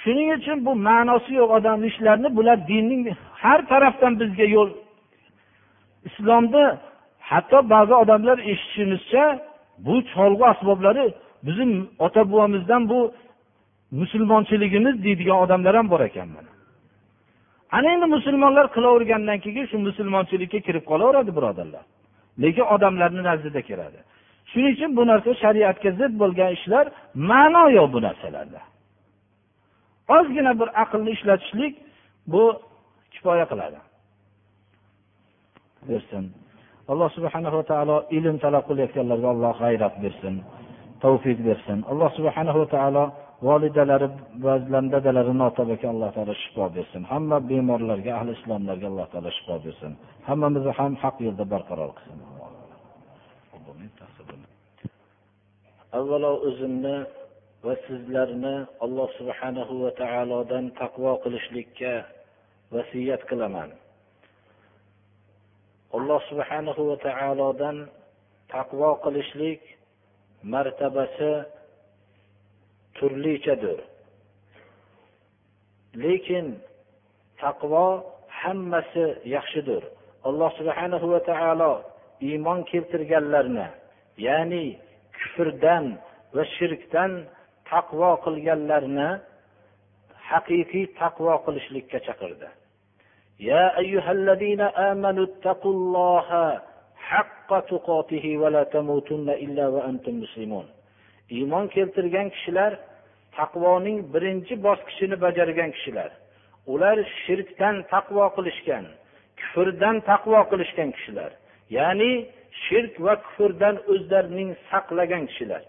Shuning uchun bu ma'nosi yo'q odam ishlarini bular dinning har tarafdan bizga yo'l islomda hatto ba'zi odamlar eshitishimizcha bu cholg'u asboblari bizni ota bobomizdan bu musulmonchiligimiz deydigan odamlar ham bor ekan mana. Ana endi musulmonlar qilavergandan keyin shu musulmonchilikka kirib qolaveradi birodarlar. Lekin odamlarni nazdida kiradi. Shuning uchun bu narsa shariatga zid bo'lgan ishlar ma'no yo'q bu narsalarda. Ozgina bir aqlni ishlatishlik bu kifoya qiladi. Bersin. Alloh subhanahu va taolo ilm talab qilayotganlarga alloh g'ayrat bersin tavfiq bersin. Alloh subhanahu va taolo volidalari va dadalari notobaga alloh taolo shifo bersin. Hamma bemorlarga ahli islomlarga alloh taolo shifo bersin. Hammamizni ham haq yo'lda barqaror qilsin. Avvalo o'zimni va sizlarni alloh subhanahu va taolodan taqvo qilishlikka vasiyat qilaman. Alloh subhanahu va taolodan taqvo qilishlik martabasi turlichadir. Lekin taqvo hammasi yaxshidir. Alloh subhanahu va taolo iymon keltirganlarni ya'ni kufrdan va shirkdan taqvo qilganlarni haqiqiy taqvo qilishlikka chaqirdi يا أيها الذين آمنوا اتقوا الله حق تقاته ولا تموتن إلا وأنتم مسلمون iymon keltirgan kishilar taqvoning birinchi bosqichini bajargan kishilar ular shirkdan taqvo qilishgan kufrdan taqvo qilishgan kishilar ya'ni shirk va kufrdan o'zlarining saqlagan kishilar.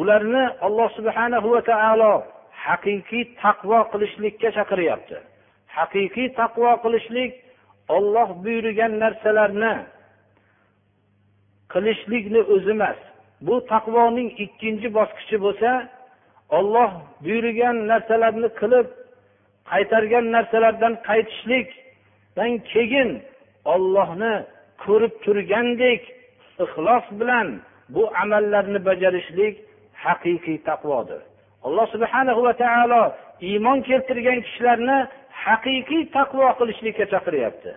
Ularni alloh subhanahu va taolo haqiqiy taqvo qilishlikka chaqiryapti. Haqiqiy taqvo qilishlik olloh buyurgan narsalarni qilishlikni o'zi emas. Bu taqvoning ikkinchi bosqichi bo'lsa olloh buyurgan narsalarni qilib qaytargan narsalardan qaytishlikdan keyin ollohni ko'rib turgandek ixlos bilan bu amallarni bajarishlik haqiqiy taqvodir alloh subhana va taolo iymon keltirgan kishilarni haqiqiy taqvo qilishlikka chaqiryapti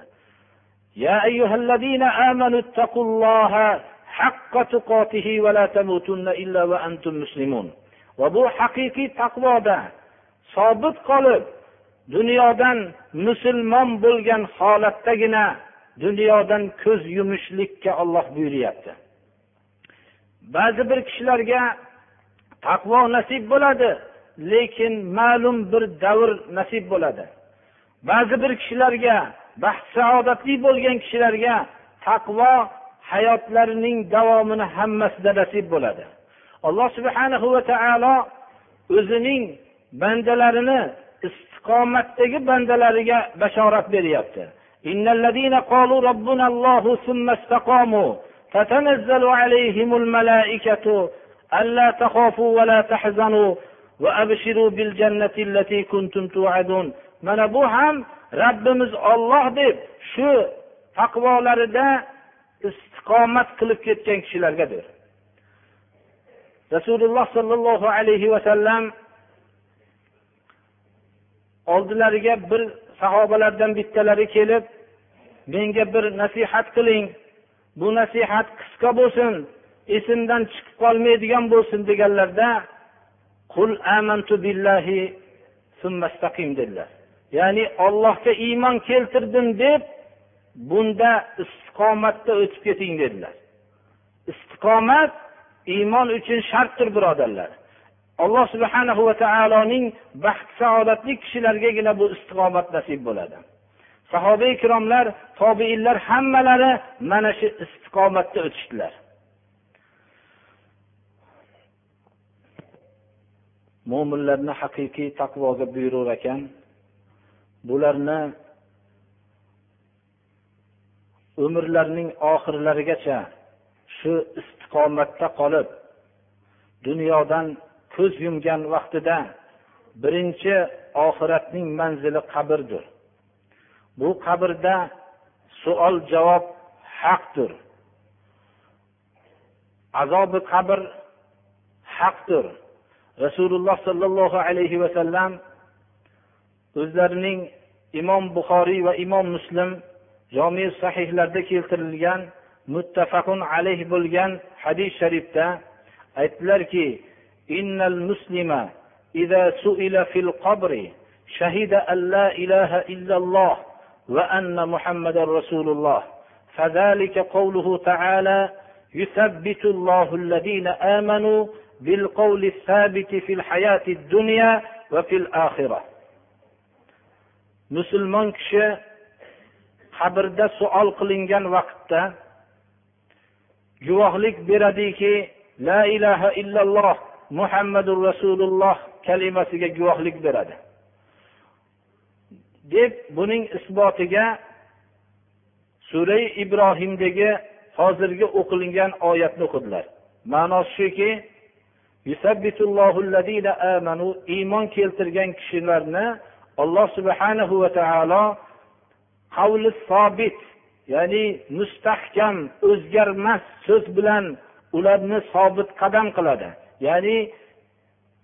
يا أيها الذين آمنوا اتقوا الله حق تقاته ولا تموتن إلا وأنتم مسلمون va bu haqiqiy taqvoda sobit qolib dunyodan musulmon bo'lgan holatdagina dunyodan ko'z yumishlikka olloh buyuryapti. Ba'zi bir kishilarga taqvo nasib bo'ladi lekin ma'lum bir davr nasib bo'ladi. Ba'zi bir kishilarga baxt saodatli bo'lgan kishilarga taqvo hayotlarining davomini hammasida nasib bo'ladi. Alloh subhanahu va taolo o'zining bandalarini istiqomatdagi bandalariga bashorat beryapti. إن الذين قالوا ربنا الله ثم استقاموا تتنزل عليهم الملائكة ألا تخافوا ولا تحزنوا وأبشروا بالجنة التي كنتم توعدون mana bu ham rabbimiz olloh deb shu taqvolarida istiqomat qilib ketgan kishilargadir rasululloh sollallohu alayhi vasallam oldilariga bir sahobalardan bittalari kelib menga bir nasihat qiling. Bu nasihat qisqa bo'lsin esimdan chiqib qolmaydigan bo'lsin deganlarda qul amantu billahi dedilar. Ya'ni ollohga iymon keltirdim deb bunda istiqomatda o'tib keting dedilar. Istiqomat iymon uchun shartdir birodarlar. Alloh subhanahu va taoloning baxt saodatli kishilargagina bu istiqomat nasib bo'ladi. Sahoba ikromlar tobeinlar hammalari mana shu istiqomatda o'tishdilar. Mo'minlarni haqiqiy taqvoga buyurur ekan bularni umrlarining oxirlarigacha shu istiqomatda qolib dunyodan ko'z yumgan vaqtida birinchi oxiratning manzili qabrdir. Bu qabrda savol javob haqdir. Azobi qabr haqdir. Rasululloh sollallohu alayhi vasallam o'zlarining imom buxoriy va imom muslim jomi sahihlarda keltirilgan muttafaqun alayh bo'lgan hadis sharifda aytdilarki innal muslima إذا سئل في القبر شهد أن لا إله إلا الله وأن محمد رسول الله فذلك قوله تعالى يثبت الله الذين آمنوا بالقول الثابت في الحياة الدنيا وفي الآخرة. musulmon kishi qabrda suol qilingan vaqtda guvohlik beradiki la ilaha illalloh muhammadu rasululloh kalimasiga guvohlik beradi. Deb buning isbotiga sura ibrohimdagi hozirgi o'qilingan oyatni o'qidilar. Ma'nosi shuki iymon keltirgan kishilarni alloh subhanahu va taolo qavli sobit ya'ni mustahkam o'zgarmas so'z bilan ularni sobit qadam qiladi. Ya'ni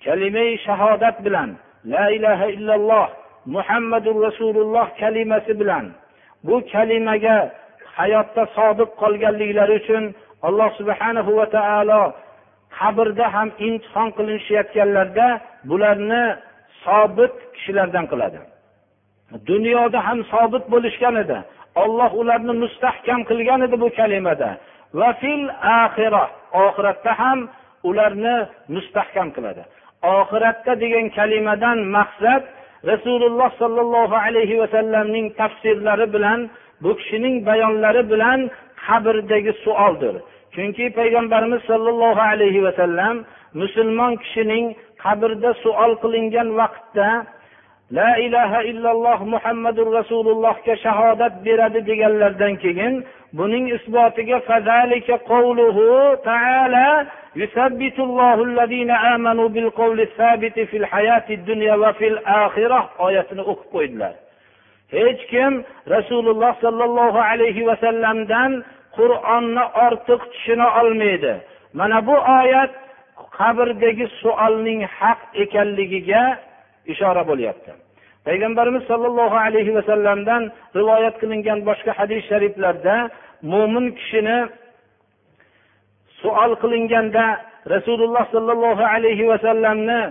kalimai shahodat bilan la ilaha illalloh muhammadu rasululloh kalimasi bilan bu kalimaga hayotda sodiq qolganliklari uchun alloh subhanahu va taolo qabrda ham imtihon qilinishayotganlarda bularni sobit kishilardan qiladi. Dunyoda ham sobit bo'lishgan edi. Olloh ularni mustahkam qilgan edi bu kalimada. Va fil axira oxiratda ham ularni mustahkam qiladi. Oxiratda degan kalimadan maqsad rasululloh sollallohu alayhi vasallamning tafsirlari bilan bu kishining bayonlari bilan qabrdagi suoldir. Chunki payg'ambarimiz sollallohu alayhi vasallam musulmon kishining qabrda suol qilingan vaqtda la ilaha illalloh muhammadu rasulullohga shahodat beradi deganlaridan keyin buning isbotiga يثبت الله الذين آمنوا بالقول الثابت في الحياة الدنيا وفي الآخرة oyatini o'qib qo'ydilar hech kim rasululloh sollallohu alayhi vasallamdan qur'onni ortiq tushuna olmaydi mana bu oyat qabrdagi savolning haq ekanligiga ishora bo'lyapti payg'ambarimiz sollallohu alayhi vasallamdan rivoyat qilingan boshqa hadis shariflarda mo'min kishini suol qilinganda rasululloh sollallohu alayhi vasallamni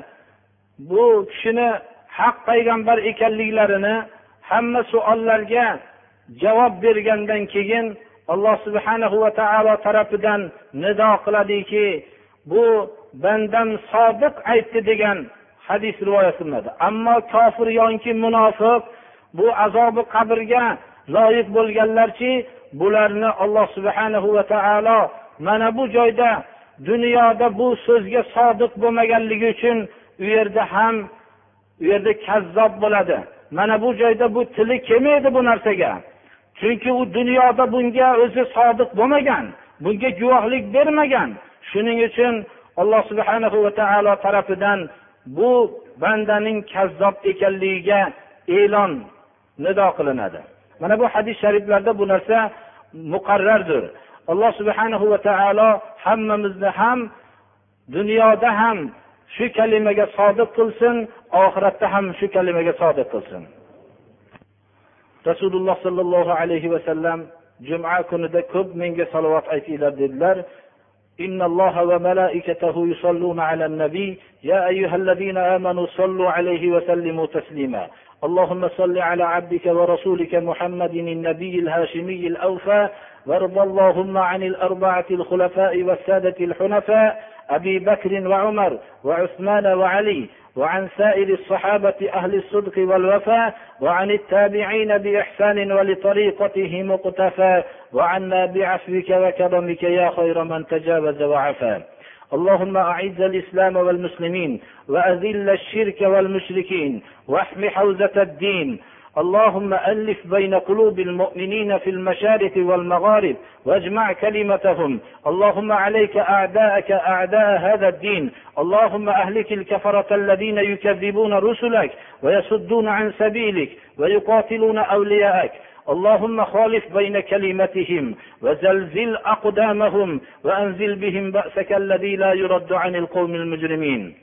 bu kishini haq payg'ambar ekanliklarini hamma savollarga javob bergandan keyin alloh subhanahu va taolo tarafidan nido qiladiki bu bandam sodiq aytdi degan hadis rivoyat qilinadi. Ammo kofir yoki munofiq bu azobi qabrga loyiq bo'lganlarchi bularni alloh subhanahu va taolo mana bu joyda dunyoda bu so'zga sodiq bo'lmaganligi uchun u yerda ham u yerda kazzob bo'ladi. Mana bu joyda bu tili kelmaydi bu narsaga? Chunki u dunyoda bunga o'zi sodiq bo'lmagan bunga guvohlik bermagan. Shuning uchun alloh subhanahu va taolo tarafidan bu bandaning kazzob ekanligiga e'lon nido qilinadi. Mana bu hadis shariflarda bu narsa muqarrardir. alloh subhanahu va taolo hammamizni ham dunyoda ham shu kalimaga sodiq qilsin oxiratda ham shu kalimaga sodiq qilsin rasululloh sollallohu alayhi vasallam juma kunida ko'p menga salovat aytinglar dedilar إن الله وملائكته يصلون على النبي يا أيها الذين آمنوا صلوا عليه وسلموا تسليما اللهم صل على عبدك ورسولك محمد النبي الهاشمي الأوفى وارض اللهم عن الأربعة الخلفاء والسادة الحنفاء أبي بكر وعمر وعثمان وعلي وعن سائر الصحابة أهل الصدق والوفاء وعن التابعين بإحسان ولطريقته مقتفى وعنا بعفوك وكرمك يا خير من تجاوز وعفا. اللهم أعز الإسلام والمسلمين وأذل الشرك والمشركين واحم حوزة الدين. اللهم ألف بين قلوب المؤمنين في المشارق والمغارب واجمع كلمتهم. اللهم عليك أعداءك أعداء هذا الدين. اللهم أهلك الكفرة الذين يكذبون رسلك ويصدون عن سبيلك ويقاتلون أولياءك. اللهم خالف بين كلمتهم وزلزل أقدامهم وأنزل بهم بأسك الذي لا يرد عن القوم المجرمين.